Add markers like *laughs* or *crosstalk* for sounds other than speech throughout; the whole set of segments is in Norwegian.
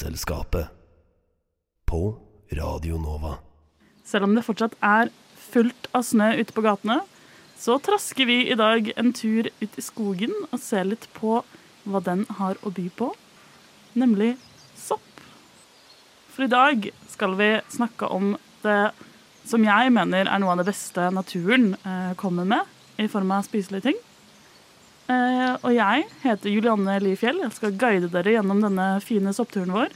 Vitenselskapet. På Radio Nova. Selv om det fortsatt er fullt av snø ute på gatene, så trasker vi i dag en tur ut i skogen og ser litt på hva den har å by på, nemlig sopp. For i dag skal vi snakke om det som jeg mener er noe av det beste naturen eh, kommer med i form av spiselige ting. Eh, og jeg heter Julianne Lifjell. Jeg skal guide dere gjennom denne fine soppturen vår.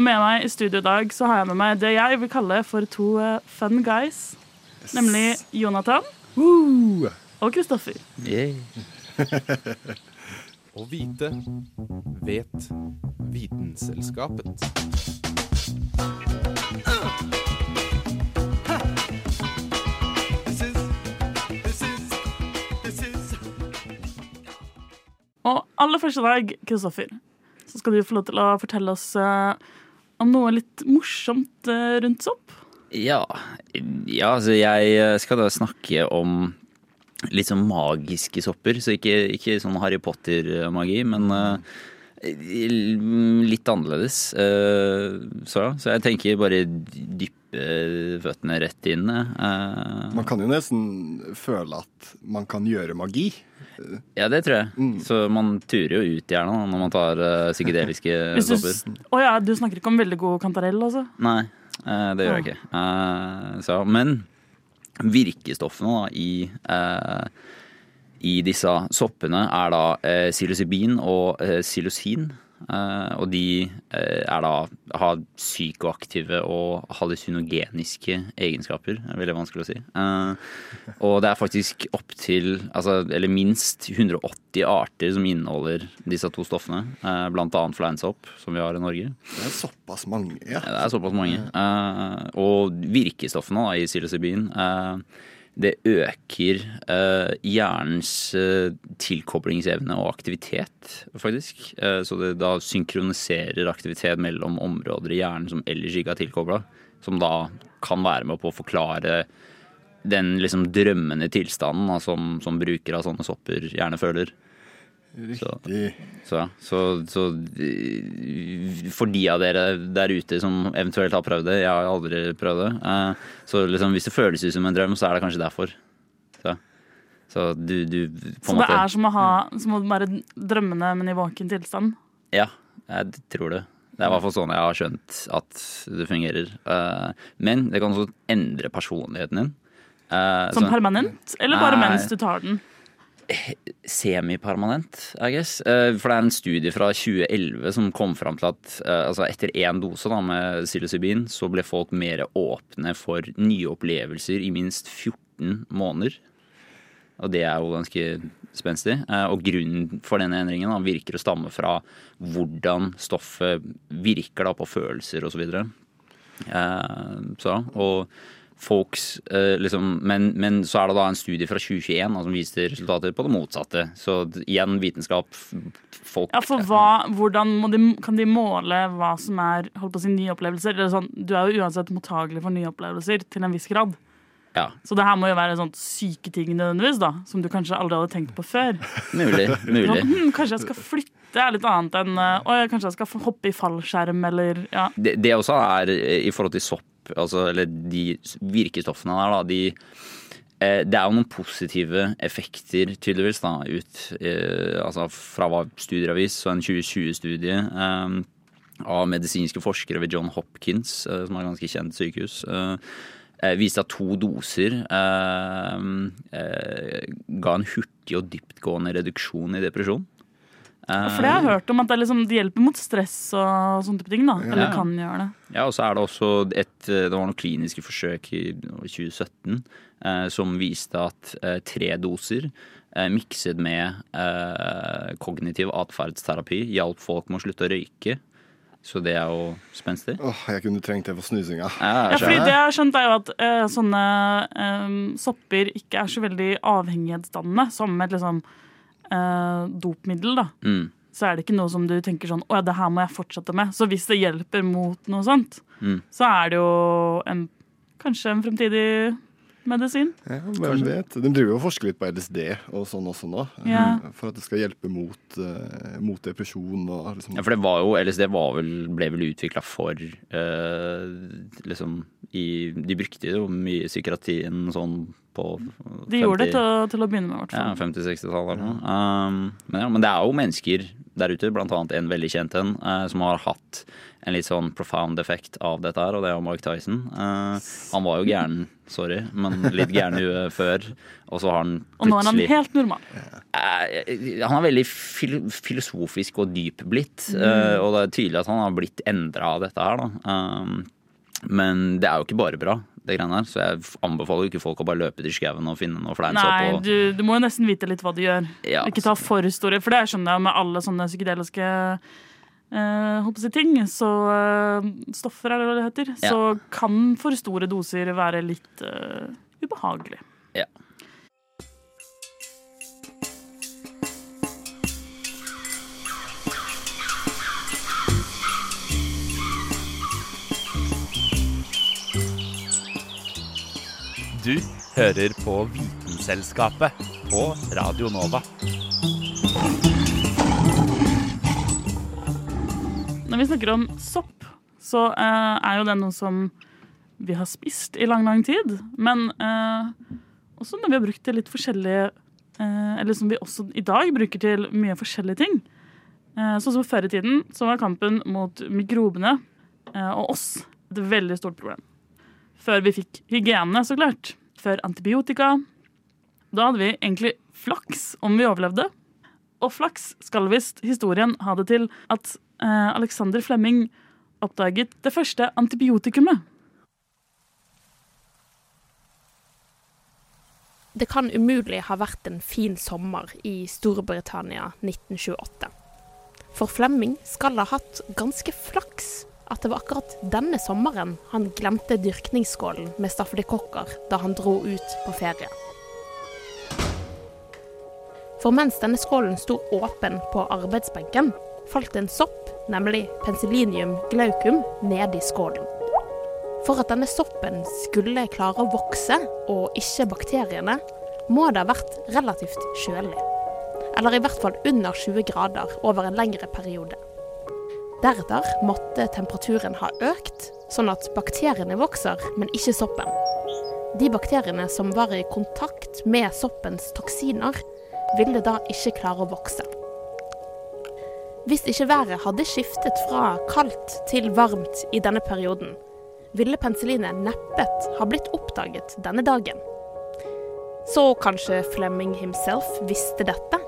Med meg i studio i dag så har jeg med meg det jeg vil kalle for to eh, fun guys. Nemlig Jonathan og Kristoffer. Å *laughs* vite vet Vitenselskapet. Og aller første dag, Kristoffer, så skal du få lov til å fortelle oss eh, om noe litt morsomt eh, rundt sopp. Ja, ja, altså jeg skal da snakke om litt sånn magiske sopper. Så ikke, ikke sånn Harry Potter-magi, men eh, litt annerledes. Eh, så, så jeg tenker bare dyppe føttene rett inn. eh. Man kan jo nesten føle at man kan gjøre magi. Ja, det tror jeg. Så man turer jo ut gjerne når man tar uh, psykedeliske *laughs* Hvis Å s- ja, du snakker ikke om veldig god kantarell, altså? Nei, uh, det gjør jeg ikke. Uh, så, men virkestoffene da, i, i disse soppene er da psilocybin og psilosin. Eh, og de eh, er da, har psykoaktive og hallusinogeniske egenskaper. Det er veldig vanskelig å si. Eh, og det er faktisk opptil, altså, eller minst 180 arter som inneholder disse to stoffene. blant annet fleinsopp, som vi har i Norge. Det er såpass mange, ja. Det er såpass mange. Og virkestoffene da, i psilocybin det øker uh, hjernens uh, tilkoblingsevne og aktivitet, faktisk. Uh, så det da synkroniserer aktivitet mellom områder i hjernen som ellers ikke er tilkobla. Som da kan være med på å forklare den liksom drømmende tilstanden da, som, som brukere av sånne sopper gjerne føler. Riktig. Så, så, så eh, for de av dere der ute som eventuelt har prøvd det, jeg har aldri prøvd det, eh, så liksom hvis det føles ut som en drøm, så er det kanskje derfor. Så, så du, du på Så det måte er som å ha som å være drømmende, men i våken tilstand? Ja, jeg tror det. Det er i hvert fall sånn jeg har skjønt at det fungerer. Eh, Men det kan også endre personligheten din. Eh, Som permanent, eller bare Nei. mens du tar den? Semipermanent, I guess. Eh, For det er en studie fra 2011 som kom fram til at eh, altså etter én dose da, med psilocybin, så ble folk mer åpne for nye opplevelser i minst 14 måneder. Og det er jo ganske spenstig. Eh, Og grunnen for denne endringen da, virker å stamme fra hvordan stoffet virker da, på følelser osv. Så, videre. Så, og folks eh, liksom, men, men så er det da en studie fra 2021 da, som viste resultater på det motsatte. Så igjen vitenskap. Folk Ja, for hva, hvordan de, kan de måle hva som er holdt på å si, nye opplevelser? Eller sånn, du er jo uansett mottagelig for nye opplevelser til en viss grad. Ja, Så det her må jo være sånn syke ting nødvendigvis, da, som du kanskje aldri hadde tenkt på før. mulig. mulig. Sånn, hm, kanskje jeg skal flytte er litt annet enn uh, Å, kanskje jeg skal hoppe i fallskjerm, eller ja. Det, det også er eh, i forhold til sopp, altså, eller de virkestoffene der, da, de eh, det er jo noen positive effekter, tydeligvis, da, ut eh, altså fra hva studier har vist. Så en 2020-studie eh, av medisinske forskere ved John Hopkins, eh, som er et ganske kjent sykehus, eh, viste at to doser ga en hurtig og dyptgående reduksjon i depresjon. Eh, For det har jeg hørt om at det, liksom, det hjelper mot stress og sånne type ting. da Eller kan gjøre det. Ja, og så er det også et eh, Det var noen kliniske forsøk i 2017 eh, som viste at eh, tre doser eh, mikset med eh, kognitiv atferdsterapi, hjalp folk med å slutte å røyke. Så det er jo spenstig. Åh, jeg kunne trengt det for snusinga. Ja, fordi det jeg har skjønt er jo at eh, sånne eh, sopper ikke er så veldig avhengighetsdannende som et liksom eh, dopmiddel, da. Mm. Så er det ikke noe som du tenker sånn Å ja, det her må jeg fortsette med. Så hvis det hjelper mot noe sånt, Mm. så er det jo en, kanskje en fremtidig medisin. Ja, hvem vet? De driver jo og forsker litt på LSD og sånn også nå. Ja. eh, For at det skal hjelpe mot, eh, mot depresjon og liksom Ja, for det var jo, LSD var vel, ble vel utvikla for eh, liksom i, De brukte jo mye psykiatrien sånn på De gjorde det til, til å begynne med, i hvert Ja, 50-60-tallet ja. Um, men, ja, men det er jo mennesker der ute, blant annet en veldig kjent en, uh, som har hatt en litt sånn profound effekt av dette her, og det er jo Mark Tyson. Uh, han var jo gæren, sorry, men litt gæren i huet før, og så har han plutselig Og nå er han helt normal. Uh, Han er veldig fil filosofisk og dyp blitt, eh, og det er tydelig at han har blitt endra av dette her, da. Men det er jo ikke bare bra, det greiene her, så jeg anbefaler jo ikke folk å bare løpe til skauen og finne noe fleinsopp. Nei, og- du, du må jo nesten vite litt hva du gjør. Ja. Ikke ta for store, for det skjønner jeg med alle sånne psykedeliske Uh, håper jeg, ting. Så uh, stoffer, er det hva det heter. Ja. Så kan for store doser være litt uh, ubehagelig. Ja. Du hører på Vitenselskapet på Radio Nova. Når vi snakker om sopp, så eh, er jo det noe som vi har spist i lang, lang tid. Men eh, også når vi har brukt det litt forskjellige eh, Eller som vi også i dag bruker til mye forskjellige ting. Sånn som før i tiden så var kampen mot mikrobene eh, og oss et veldig stort problem. Før vi fikk hygiene, så klart. Før antibiotika. Da hadde vi egentlig flaks om vi overlevde. Og flaks skal visst historien ha det til at eh, Alexander Flemming oppdaget det første antibiotikumet. Det kan umulig ha vært en fin sommer i Storbritannia 1928. For Flemming skal ha hatt ganske flaks at det var akkurat denne sommeren han glemte dyrkningsskålen med stafylokokker da han dro ut på ferie. For mens denne skålen sto åpen på arbeidsbenken, falt en sopp, nemlig penicillinium glaucum, ned i skålen. For at denne soppen skulle klare å vokse, og ikke bakteriene, må det ha vært relativt kjølig. Eller i hvert fall under 20 grader over en lengre periode. Deretter måtte temperaturen ha økt, sånn at bakteriene vokser, men ikke soppen. De bakteriene som var i kontakt med soppens toksiner, ville da ikke klare å vokse. Hvis ikke været hadde skiftet fra kaldt til varmt i denne perioden, ville penicillinet neppet ha blitt oppdaget denne dagen. Så kanskje Flemming himself visste dette,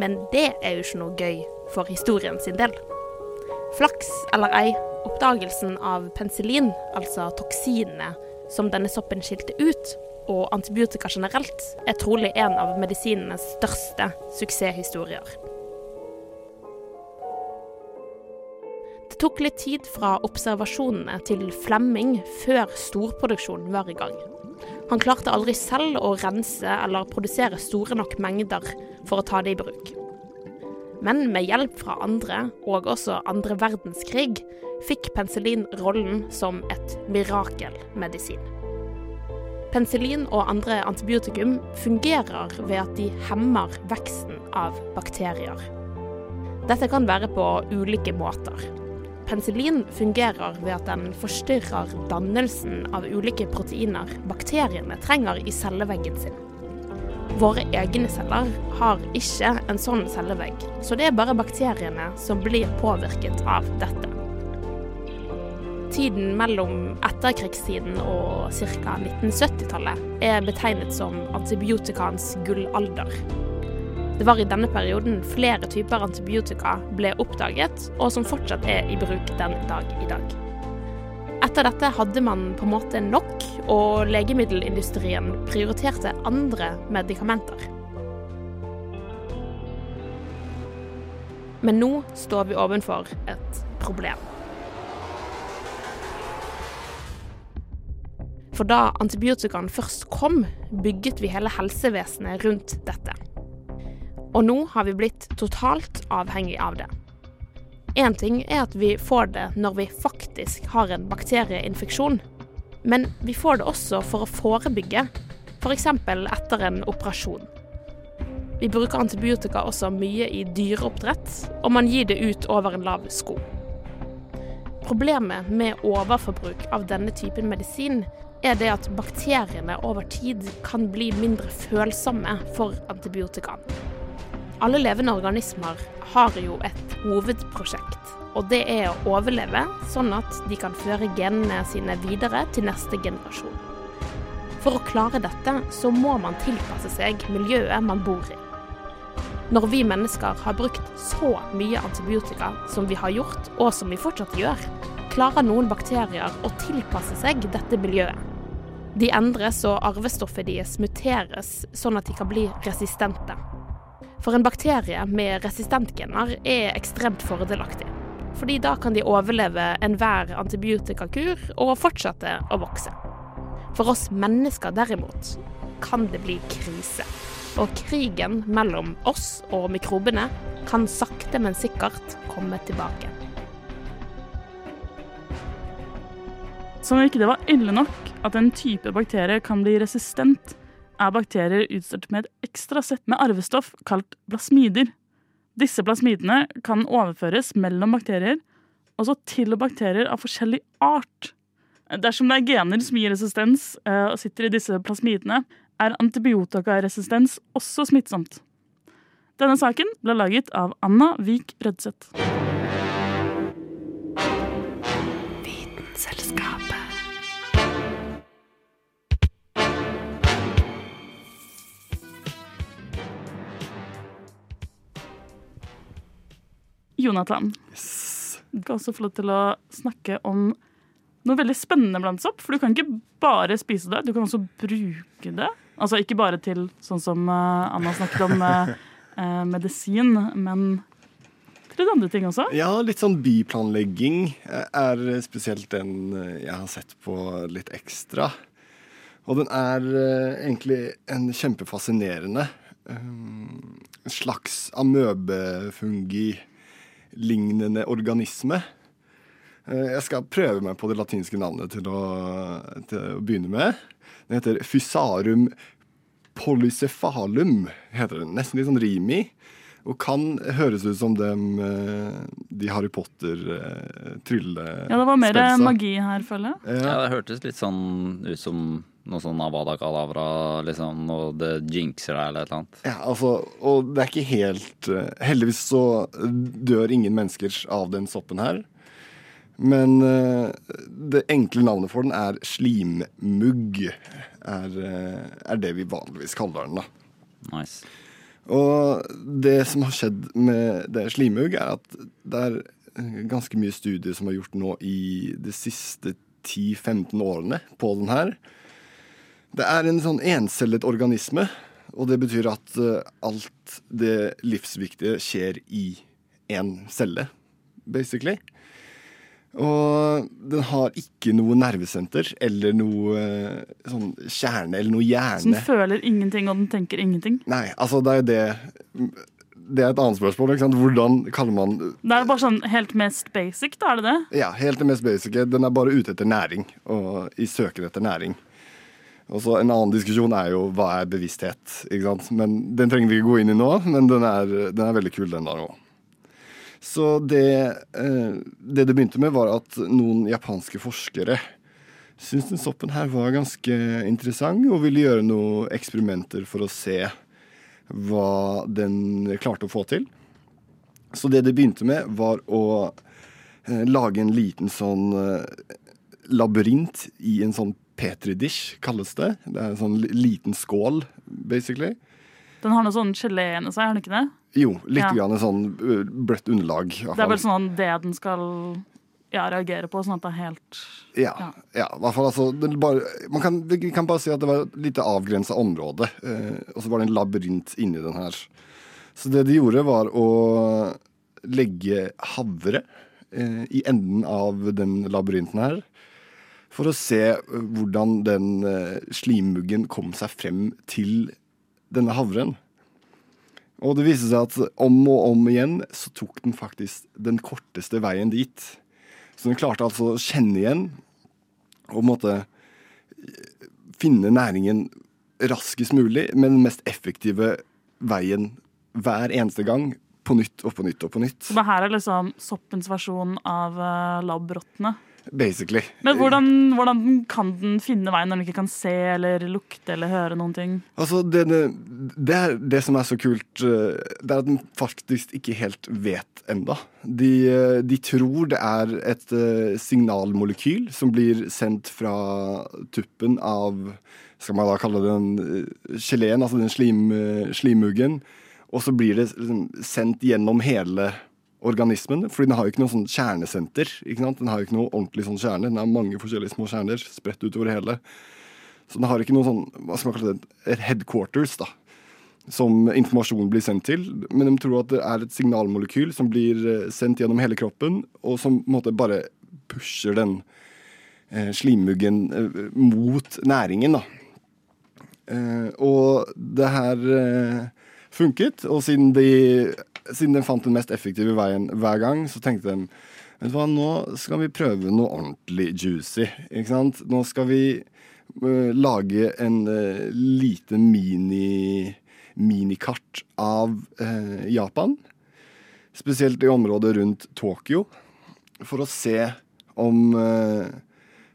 men det er jo ikke noe gøy for historien sin del. Flaks eller ei, oppdagelsen av penicillin, altså toksinene som denne soppen skilte ut, og antibiotika generelt, er trolig en av medisinenes største suksesshistorier. Det tok litt tid fra observasjonene til Flemming før storproduksjonen var i gang. Han klarte aldri selv å rense eller produsere store nok mengder for å ta det i bruk. Men med hjelp fra andre, og også andre verdenskrig, fikk penicillin rollen som et mirakelmedisin. Penicillin og andre antibiotikum fungerer ved at de hemmer veksten av bakterier. Dette kan være på ulike måter. Penicillin fungerer ved at den forstyrrer dannelsen av ulike proteiner bakteriene trenger i celleveggen sin. Våre egne celler har ikke en sånn cellevegg, så det er bare bakteriene som blir påvirket av dette. Tiden mellom etterkrigstiden og ca. 1970-tallet er betegnet som antibiotikaens gullalder. Det var i denne perioden flere typer antibiotika ble oppdaget, og som fortsatt er i bruk den dag i dag. Etter dette hadde man på en måte nok, og legemiddelindustrien prioriterte andre medikamenter. Men nå står vi ovenfor et problem. For da antibiotikaen først kom, bygget vi hele helsevesenet rundt dette. Og nå har vi blitt totalt avhengig av det. Én ting er at vi får det når vi faktisk har en bakterieinfeksjon. Men vi får det også for å forebygge, f.eks. etter en operasjon. Vi bruker antibiotika også mye i dyreoppdrett, og man gir det ut over en lav sko. Problemet med overforbruk av denne typen medisin er det at bakteriene over tid kan bli mindre følsomme for antibiotikaen. Alle levende organismer har jo et hovedprosjekt, og det er å overleve sånn at de kan føre genene sine videre til neste generasjon. For å klare dette så må man tilpasse seg miljøet man bor i. Når vi mennesker har brukt så mye antibiotika som vi har gjort, og som vi fortsatt gjør, klarer noen bakterier å tilpasse seg dette miljøet. De endres og arvestoffet deres muteres sånn at de kan bli resistente. For en bakterie med resistentgener er ekstremt fordelaktig. Fordi da kan de overleve enhver antibiotikakur og fortsette å vokse. For oss mennesker derimot kan det bli krise. Og krigen mellom oss og mikrobene kan sakte, men sikkert komme tilbake. Som om ikke det var ille nok at en type bakterie kan bli resistent, er bakterier utstyrt med et ekstra sett med arvestoff kalt plasmider. Disse plasmidene kan overføres mellom bakterier, også til bakterier av forskjellig art. Dersom det er gener som gir resistens eh, og sitter i disse plasmidene, er antibiotikaresistens også smittsomt. Denne saken ble laget av Anna Vik Rødseth. Jonathan. Du skal også få lov til å snakke om noe veldig spennende blant sopp. For du kan ikke bare spise det, du kan også bruke det. Altså ikke bare til sånn som eh, Anna snakket om, eh, *laughs* eh, medisin, men til andre ting også. Ja, litt sånn byplanlegging er spesielt den jeg har sett på litt ekstra. Og den er egentlig en kjempefascinerende slags amøbefungi lignende organisme. Eh, Jeg skal prøve meg på det latinske navnet til å, til å begynne med. Den heter Fysarum polycephalum. heter den. Nesten litt sånn rim. Og kan høres ut som dem, eh, de Harry Potter-trylle... Ja, det var mer magi her, føler jeg. Ja, det hørtes litt sånn ut som noe sånn Avada Kadavra, liksom, og det jinxer deg eller et eller annet. Ja, altså, og det er ikke helt eh, Heldigvis så dør ingen mennesker av den soppen her. Men eh, det enkle navnet for den er slimmugg. Er, eh, er det vi vanligvis kaller den, da. Nice. Og det som har skjedd med det slimugg, er at det er eh, ganske mye studier som er gjort nå i de siste 10-15 årene på den her. Det er en sånn encellet organisme, og det betyr at eh, alt det livsviktige skjer i én celle, basically. Og den har ikke noe nervesenter eller noe eh, sånn kjerne eller noe hjerne. Så den føler ingenting, og den tenker ingenting. Nei, altså det er jo det Det er et annet spørsmål. ikke sant? Hvordan kaller man Det er bare sånn helt mest basic, da, er det det? Ja, helt det mest basic. Den er bare ute etter næring, og i søken etter næring. Og så En annen diskusjon er jo hva er bevissthet. ikke sant? Men Den trenger vi ikke gå inn i nå, men den er, den er veldig kul, den der òg. Så det, eh, det det begynte med, var at noen japanske forskere syntes den soppen her var ganske interessant, og ville gjøre noen eksperimenter for å se hva den klarte å få til. Så det det begynte med, var å eh, lage en liten sånn eh, labyrint i en sånn petridish, kalles det. Det er en sånn liten skål, basically. Den har noe sånn gelé inni seg, har den ikke det? Jo, litt Ja. grann sånn bløtt underlag. Det er vel sånn det den skal ja, reagere på, sånn at det er helt Ja, ja. i hvert fall altså bare, Man kan, vi kan bare si at det var et lite avgrensa område, eh, og så var det en labyrint inni den her. Så det de gjorde, var å legge havre eh, i enden av den labyrinten her. For å se hvordan den eh, slimmuggen kom seg frem til denne havren. Og det viste seg at om og om igjen så tok den faktisk den korteste veien dit. Så den klarte altså å kjenne igjen og måtte finne næringen raskest mulig, med den mest effektive veien hver eneste gang. På nytt og på nytt og på nytt. Så det her er liksom soppens versjon av uh, labbrottene. Basically. Men hvordan, hvordan kan den finne veien når den ikke kan se eller lukte eller høre noen ting? Altså, det, det, det, er det som er så kult, eh, det er at den faktisk ikke helt vet enda. De, eh, de tror det er et eh, signalmolekyl som blir sendt fra tuppen av skal man da kalle det den geleen, altså den slim, slimmuggen. Og så blir det liksom sendt gjennom hele organismen. fordi den har jo ikke noe sånn kjernesenter. ikke sant? Den har jo ikke noe ordentlig sånn kjerne. Den har mange forskjellige små kjerner spredt utover hele. Så den har ikke noe sånn, hva skal man kalle det, headquarters da, som informasjonen blir sendt til. Men de tror at det er et signalmolekyl som blir eh, sendt gjennom hele kroppen, og som på en måte bare pusher den eh, slimmuggen eh, mot næringen. da. Eh, og det her eh, funket, og siden de siden den fant den mest effektive veien hver gang, så tenkte de vet du hva, nå skal vi prøve noe ordentlig juicy. ikke sant? Nå skal vi uh, lage en uh, lite mini, minikart av uh, Japan. Spesielt i området rundt Tokyo. For å se om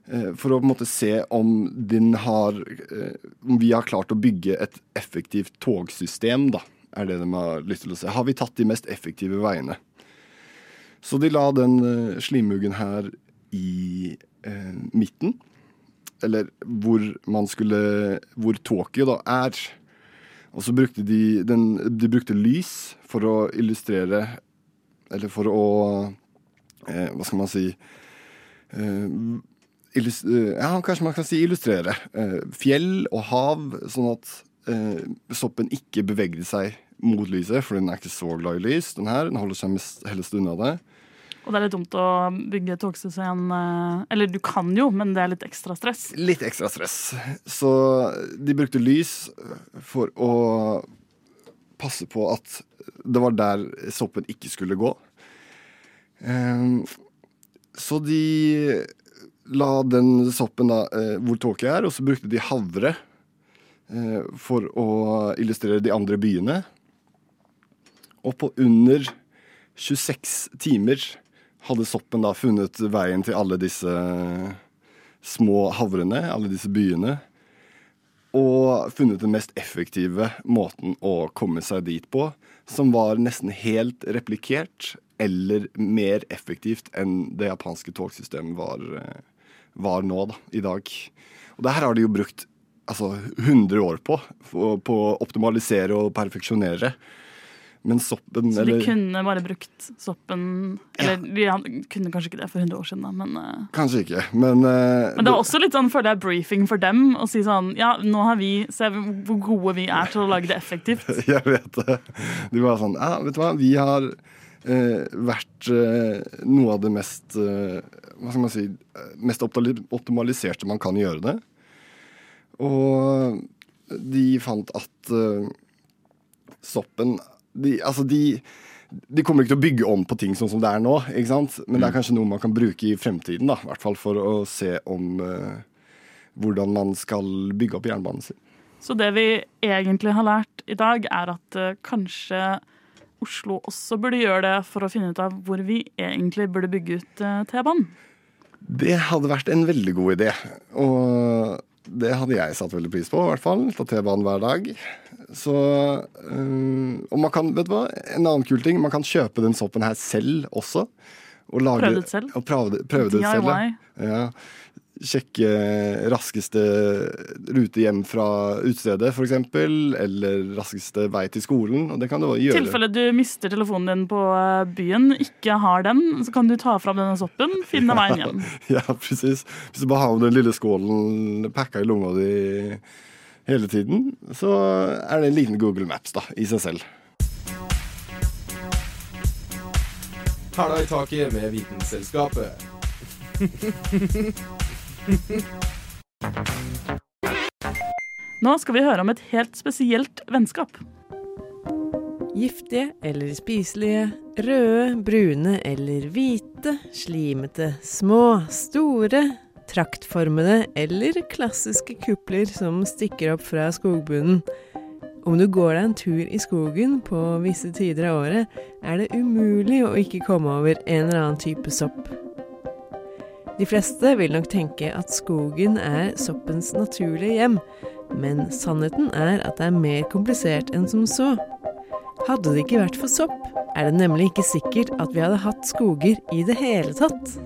For å på en måte se om den har Om vi har klart å bygge et effektivt togsystem, da er det de har lyst til å se. Har vi tatt de mest effektive veiene? Så de la den slimhuggen her i eh, midten. Eller hvor man skulle Hvor Tokyo da er. Og så brukte de, den, de brukte lys for å illustrere Eller for å eh, Hva skal man si Ja, kanskje man kan si illustrere. fjell og hav, sånn at soppen ikke bevegde seg mot lyset, for den er ikke så glad i lys. Den her, den holder seg mest, helst unna det. Og det er litt dumt å bygge togsystem Eller du kan jo, men det er litt ekstra stress. Litt ekstra stress. Så de brukte lys for å passe på at det var der soppen ikke skulle gå. Ehm, så de la den soppen da eh, hvor tåke er, og så brukte de havre eh, for å illustrere de andre byene. Og på under 26 timer hadde soppen da funnet veien til alle disse små havrene, alle disse byene. Og funnet den mest effektive måten å komme seg dit på, som var nesten helt replikert eller mer effektivt enn det japanske togsystemet var, var nå, da, i dag. Og det her har de jo brukt altså, 100 år på, på å optimalisere og perfeksjonere. Men soppen Så de eller, kunne bare brukt soppen Eller de kunne kanskje ikke det for 100 år siden, da, men uh, Kanskje ikke, men uh, Men det er også litt sånn, føler jeg, briefing for dem å si sånn Ja, nå har vi Se hvor gode vi er til å lage det effektivt. *laughs* Jeg vet det. De var sånn Ja, vet du hva, vi har uh, vært noe av det mest Hva skal man si Mest optimaliserte man kan gjøre det. Og de fant at soppen de, altså de, de kommer ikke til å bygge om på ting sånn som det er nå, ikke sant? men det er kanskje noe man kan bruke i fremtiden. da, I hvert fall for å se om uh, hvordan man skal bygge opp jernbanen sin. Så det vi egentlig har lært i dag, er at uh, kanskje Oslo også burde gjøre det for å finne ut av hvor vi egentlig burde bygge ut uh, T-banen? Det hadde vært en veldig god idé. Og det hadde jeg satt veldig pris på, i hvert fall. Ta T-banen hver dag. Så um, Og man kan, vet du hva, en annen kul ting, man kan kjøpe den soppen her selv også. Og lage, prøve det selv? Og prøve, prøve det selv. Ja. Sjekke raskeste rute hjem fra utestedet, f.eks. Eller raskeste vei til skolen. Og det kan du gjøre. I tilfelle du mister telefonen din på eh, byen, ikke har den, så kan du ta fram denne soppen, finne veien hjem. *laughs* ja, presis. Hvis du bare har med den lille skålen pakka i lomma di hele tiden, så er det en liten Google Maps da, i seg selv. Hæla i taket med Vitenselskapet. Nå skal vi høre om et helt spesielt vennskap. Giftige eller spiselige, røde, brune eller hvite, slimete, små, store, traktformede eller klassiske kupler som stikker opp fra skogbunnen. Om du går deg en tur i skogen på visse tider av året, er det umulig å ikke komme over en eller annen type sopp. De fleste vil nok tenke at skogen er soppens naturlige hjem, men sannheten er at det er mer komplisert enn som så. Hadde det ikke vært for sopp, er det nemlig ikke sikkert at vi hadde hatt skoger i det hele tatt.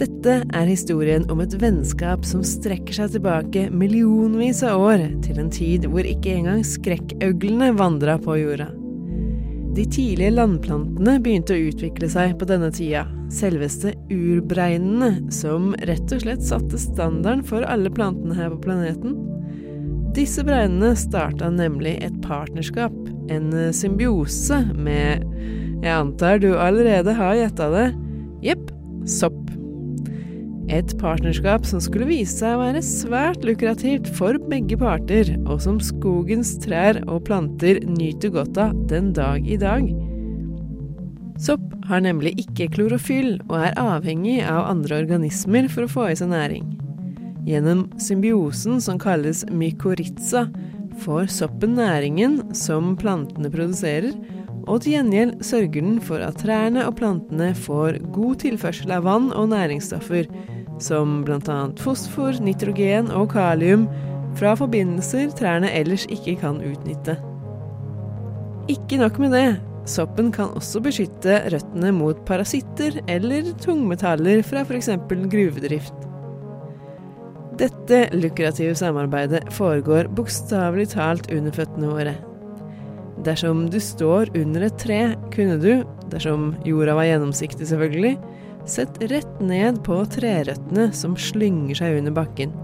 Dette er historien om et vennskap som strekker seg tilbake millionvis av år, til en tid hvor ikke engang skrekkøglene vandra på jorda. De tidlige landplantene begynte å utvikle seg på denne tida, selveste urbreinene, som rett og slett satte standarden for alle plantene her på planeten. Disse breinene starta nemlig et partnerskap, en symbiose, med Jeg antar du allerede har gjetta det. Jepp, sopp. Et partnerskap som skulle vise seg å være svært lukrativt for begge parter, og som skogens trær og planter nyter godt av den dag i dag. Sopp har nemlig ikke klorofyll, og er avhengig av andre organismer for å få i seg næring. Gjennom symbiosen som kalles mykorrhiza, får soppen næringen som plantene produserer, og til gjengjeld sørger den for at trærne og plantene får god tilførsel av vann og næringsstoffer, som bl.a. fosfor, nitrogen og kalium, fra forbindelser trærne ellers ikke kan utnytte. Ikke nok med det, soppen kan også beskytte røttene mot parasitter eller tungmetaller fra f.eks. gruvedrift. Dette lukrative samarbeidet foregår bokstavelig talt under føttene våre. Dersom du står under et tre, kunne du, dersom jorda var gjennomsiktig selvfølgelig, sett rett ned på trerøttene som slynger seg under bakken.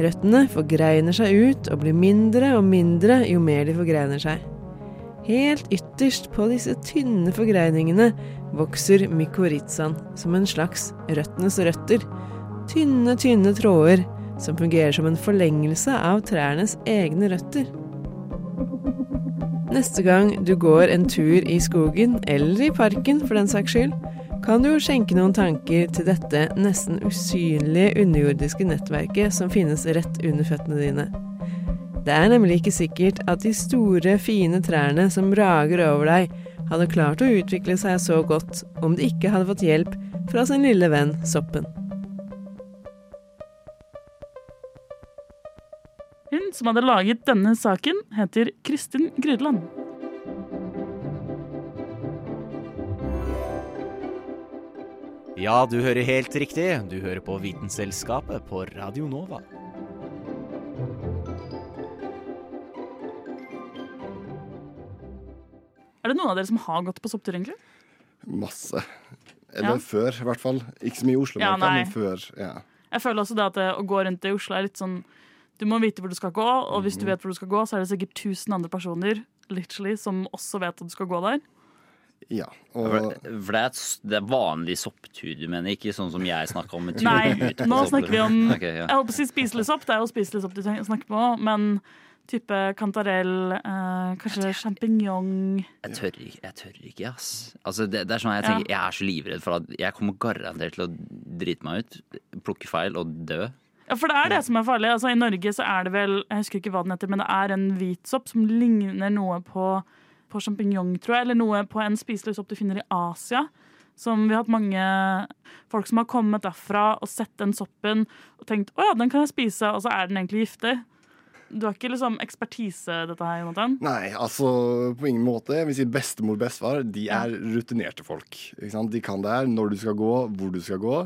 Røttene forgreiner seg ut og blir mindre og mindre jo mer de forgreiner seg. Helt ytterst på disse tynne forgreiningene vokser mykorrhizaen som en slags røttenes røtter. Tynne, tynne tråder som fungerer som en forlengelse av trærnes egne røtter. Neste gang du går en tur i skogen, eller i parken for den saks skyld, kan du skjenke noen tanker til dette nesten usynlige underjordiske nettverket som finnes rett under føttene dine. Det er nemlig ikke sikkert at de store, fine trærne som rager over deg, hadde klart å utvikle seg så godt om de ikke hadde fått hjelp fra sin lille venn soppen. Hun som hadde laget denne saken, heter Kristin Grydeland. Ja, du hører helt riktig. Du hører på Vitenselskapet på Radio Nova. Er det noen av dere som har gått på sopptur, egentlig? Masse. Eller Ja. før, i hvert fall. Ikke så mye i Oslo, Ja, men før. ja. Jeg føler også det at å gå rundt i Oslo er litt sånn Du må vite hvor du skal gå, og hvis du vet hvor du skal gå, så er det sikkert 1000 andre personer literally, som også vet at du skal gå der. Ja, og for det, er, det er vanlig sopptur du mener, ikke sånn som jeg snakker om. tur Nei, ut på nå snakker vi om *laughs* okay, ja. Jeg holdt på å si spiselig sopp. Det er jo spiselig sopp du snakker på, men type kantarell, eh, kanskje sjampinjong Jeg tør ikke, jeg tør ikke, ass. Altså, det, det er sånn jeg tenker, jeg er så livredd for at jeg kommer garantert til å drite meg ut, plukke feil og dø. Ja, for det er det som er farlig. Altså, I Norge så er det vel Jeg husker ikke hva den heter, men det er en hvit sopp som ligner noe på, på sjampinjong, tror jeg. Eller noe på en spiselig sopp du finner i Asia. Som vi har hatt mange folk som har kommet derfra og sett den soppen og tenkt å ja, den kan jeg spise, og så er den egentlig giftig. Du har ikke liksom ekspertise, dette her, Jonathan? Nei, altså på ingen måte. Jeg vil si Bestemor og bestefar de er rutinerte folk. Ikke sant? De kan det her, når du skal gå, hvor du skal gå.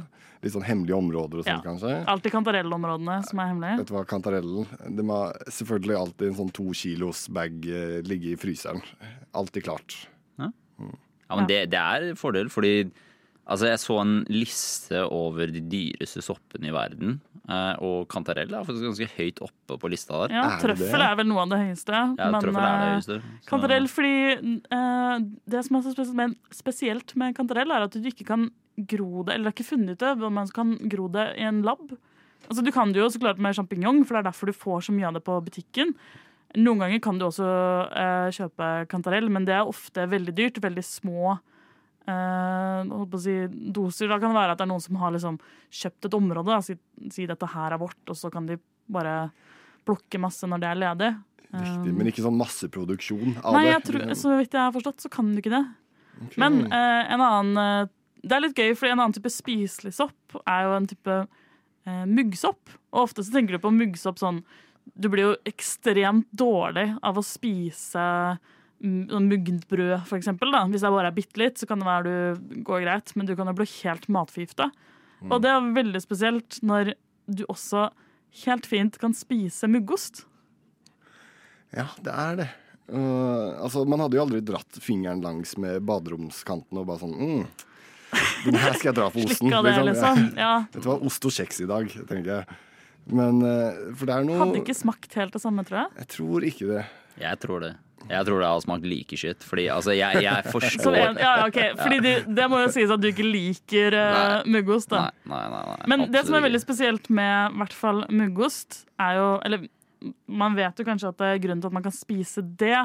Litt sånn hemmelige områder og sånn, Ja. kanskje. Alltid kantarellområdene som er hemmelige. Vet du hva, kantarellen Det må selvfølgelig alltid en sånn to kilos bag eh, ligge i fryseren. Alltid klart. Ja, men det, det er fordel, fordi Altså, jeg så en liste over de dyreste soppene i verden, eh, og kantarell er faktisk ganske høyt oppe på lista der. Ja, Trøffel er vel noe av det høyeste. Ja, men, trøffel er det eh, høyeste. så- Kantarell, fordi uh, Det som er så spesielt med, spesielt med kantarell, er at du ikke kan gro det Eller det er ikke funnet ut det, om man kan gro det i en lab. Altså Du kan det jo så klart med sjampinjong, for det er derfor du får så mye av det på butikken. Noen ganger kan du også uh, kjøpe kantarell, men det er ofte veldig dyrt. Veldig små å si, doser. Da kan det være at det er noen som har liksom kjøpt et område. Da, si, si dette her er vårt, og så kan de bare plukke masse når det er ledig. Riktig, Um, men ikke sånn masseproduksjon av Nei, det. tror, liksom. så vidt jeg har forstått, så kan du ikke det. Men uh, en annen Det er litt gøy, for en annen type spiselig sopp er jo en type uh, muggsopp. Og ofte så tenker du på muggsopp sånn Du blir jo ekstremt dårlig av å spise muggent brød, for eksempel. Da. Hvis det bare er bitte litt, så kan det være du går greit, men du kan jo bli helt matforgifta. Og det er veldig spesielt når du også helt fint kan spise muggost. Ja, det er det. Uh, altså, Man hadde jo aldri dratt fingeren langs med baderomskanten og bare sånn mm, Den her skal jeg dra *laughs* på osten. Slikka det, liksom. Ja. *laughs* Dette var ost og kjeks i dag, tenker jeg. Men uh, For det er noe Hadde ikke smakt helt det samme, tror jeg. Jeg tror ikke det. Jeg tror det. Jeg tror det har smakt like skitt. Fordi altså, jeg, jeg *laughs* forstår en, ja, okay. fordi det, det må jo sies at du ikke liker uh, muggost. da. Nei, nei, nei, nei, Men det som er veldig spesielt med i hvert fall muggost, er jo Eller man vet jo kanskje at grunnen til at man kan spise det,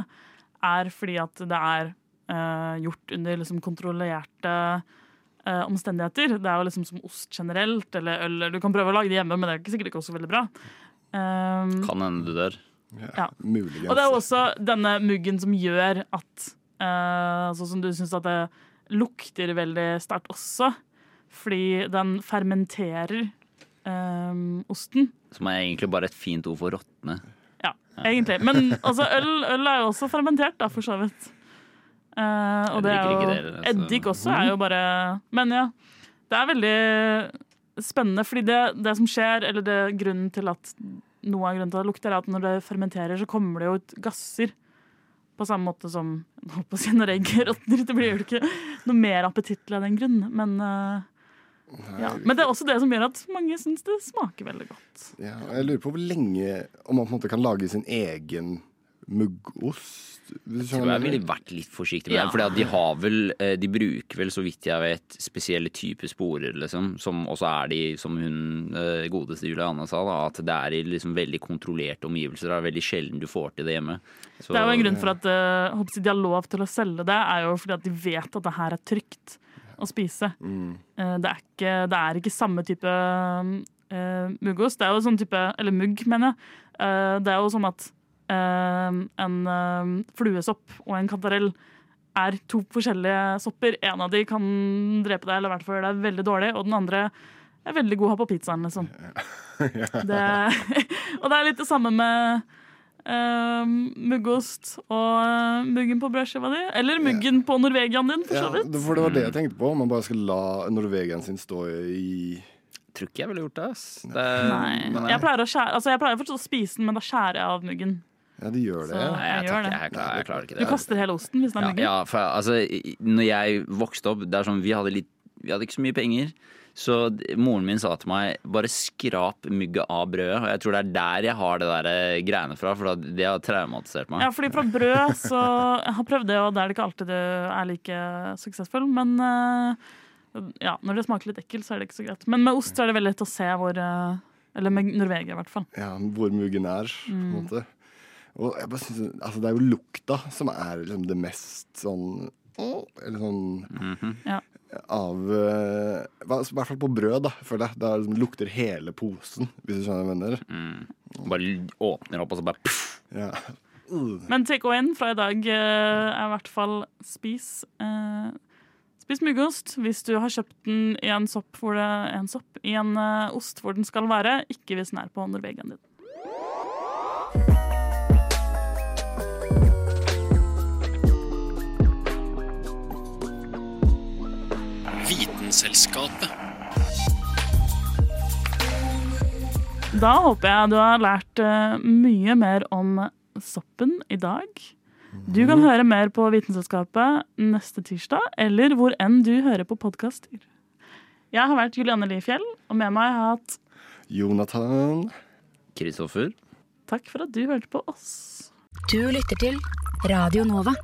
er fordi at det er uh, gjort under liksom kontrollerte uh, omstendigheter. Det er jo liksom som ost generelt, eller øl. Du kan prøve å lage det hjemme, men det er ikke sikkert ikke også veldig bra. Um, Kan hende du dør. Ja. Muligens. Og det er også denne muggen som gjør at eh, Sånn som du syns at det lukter veldig sterkt også. Fordi den fermenterer eh, osten. Som er egentlig bare et fint ord for råtne. Ja, egentlig. Men altså, øl, øl er jo også fermentert, da, for så vidt. Eh, og det er jo ikke Eddik også er jo bare Men ja. Det er veldig spennende, fordi det, det som skjer, eller det grunnen til at noe av grunnen til at det lukter, er at når det fermenterer, så kommer det jo ut gasser. På samme måte som *laughs* på å si, når råtner. Det blir jo ikke noe mer appetittlig av den grunn. Men, eh, ja. men det er også det som gjør at mange syns det smaker veldig godt. Ja, jeg lurer på hvor lenge Om man på en måte kan lage sin egen muggost. Jeg tror jeg ville vært litt forsiktig med Ja. det. Fordi de har vel eh, De bruker vel, så vidt jeg vet, spesielle typer sporer, liksom. Som også er de, som hun eh, godeste Julianne sa, da, at det er i liksom veldig kontrollerte omgivelser. Det er veldig sjelden du får til det hjemme. Så- Det er jo en grunn for at eh, håper de har lov til å selge det, er jo fordi at de vet at det her er trygt å spise. Mm. det, er ikke, det er ikke samme type uh, muggost. Det er jo sånn type Eller mugg, mener jeg. Eh, det er jo sånn at en eh, fluesopp og en kantarell er to forskjellige sopper. En av de kan drepe deg, eller i hvert fall gjøre deg veldig dårlig, og den andre er veldig god å ha på pizzaen, liksom. *laughs* Det, *laughs* og det er litt det samme med uh, muggost og eh, muggen på brødskiva di. Eller muggen på norvegiaen din, for så vidt. det- for det var det jeg tenkte på. Om man bare skal la norvegiaen sin stå i Tror ikke jeg ville gjort det, ass. Det, Nei. nei. Jeg pleier, å skjære, altså jeg pleier fortsatt å spise den, men da skjærer jeg av muggen. Ja, de gjør det. Så- ja. Jeg, Jeg gjør det. jeg, klarer, jeg klarer ikke Du kaster hele osten hvis den er Ja, ja, for altså, når jeg vokste opp, det er sånn, vi hadde, litt, vi hadde ikke så mye penger. Så moren min sa til meg bare skrap mygget av brødet. Og jeg tror det er der jeg har det der eh, greiene fra, for det har traumatisert meg. Ja, fordi fra brød så Jeg har prøvd det, og det er det ikke alltid du er like suksessfull. Men eh, ja, når det smaker litt ekkelt, så er det ikke så greit. Men med ost så er det veldig lett å se hvor eh, Eller med Norvegia, i hvert fall. Ja, hvor muggen er, på en Mm. Og jeg bare synes, altså, det er jo lukta som er liksom det mest sånn Eller sånn Mhm. Ja. av eh, I hvert fall på brød, da, føler jeg. Det liksom, lukter hele posen, hvis du skjønner hva jeg mener. Mm. Bare åpner opp, og så bare puff. Ja. Uh. Men take-away-en fra i dag eh, er i hvert fall spis eh, Spis muggost hvis du har kjøpt den i en sopp hvor det en sopp, i en uh, ost hvor den skal være, ikke hvis den er på underveggen din. Vitenselskapet. Da håper jeg du har lært eh, mye mer om soppen i dag. Du kan høre mer på Vitenselskapet neste tirsdag, eller hvor enn du hører på podkaster. Jeg har vært Julianne Lifjell, og med meg har jeg hatt Jonathan. Kristoffer. Takk for at du hørte på oss. Du lytter til Radio Nova.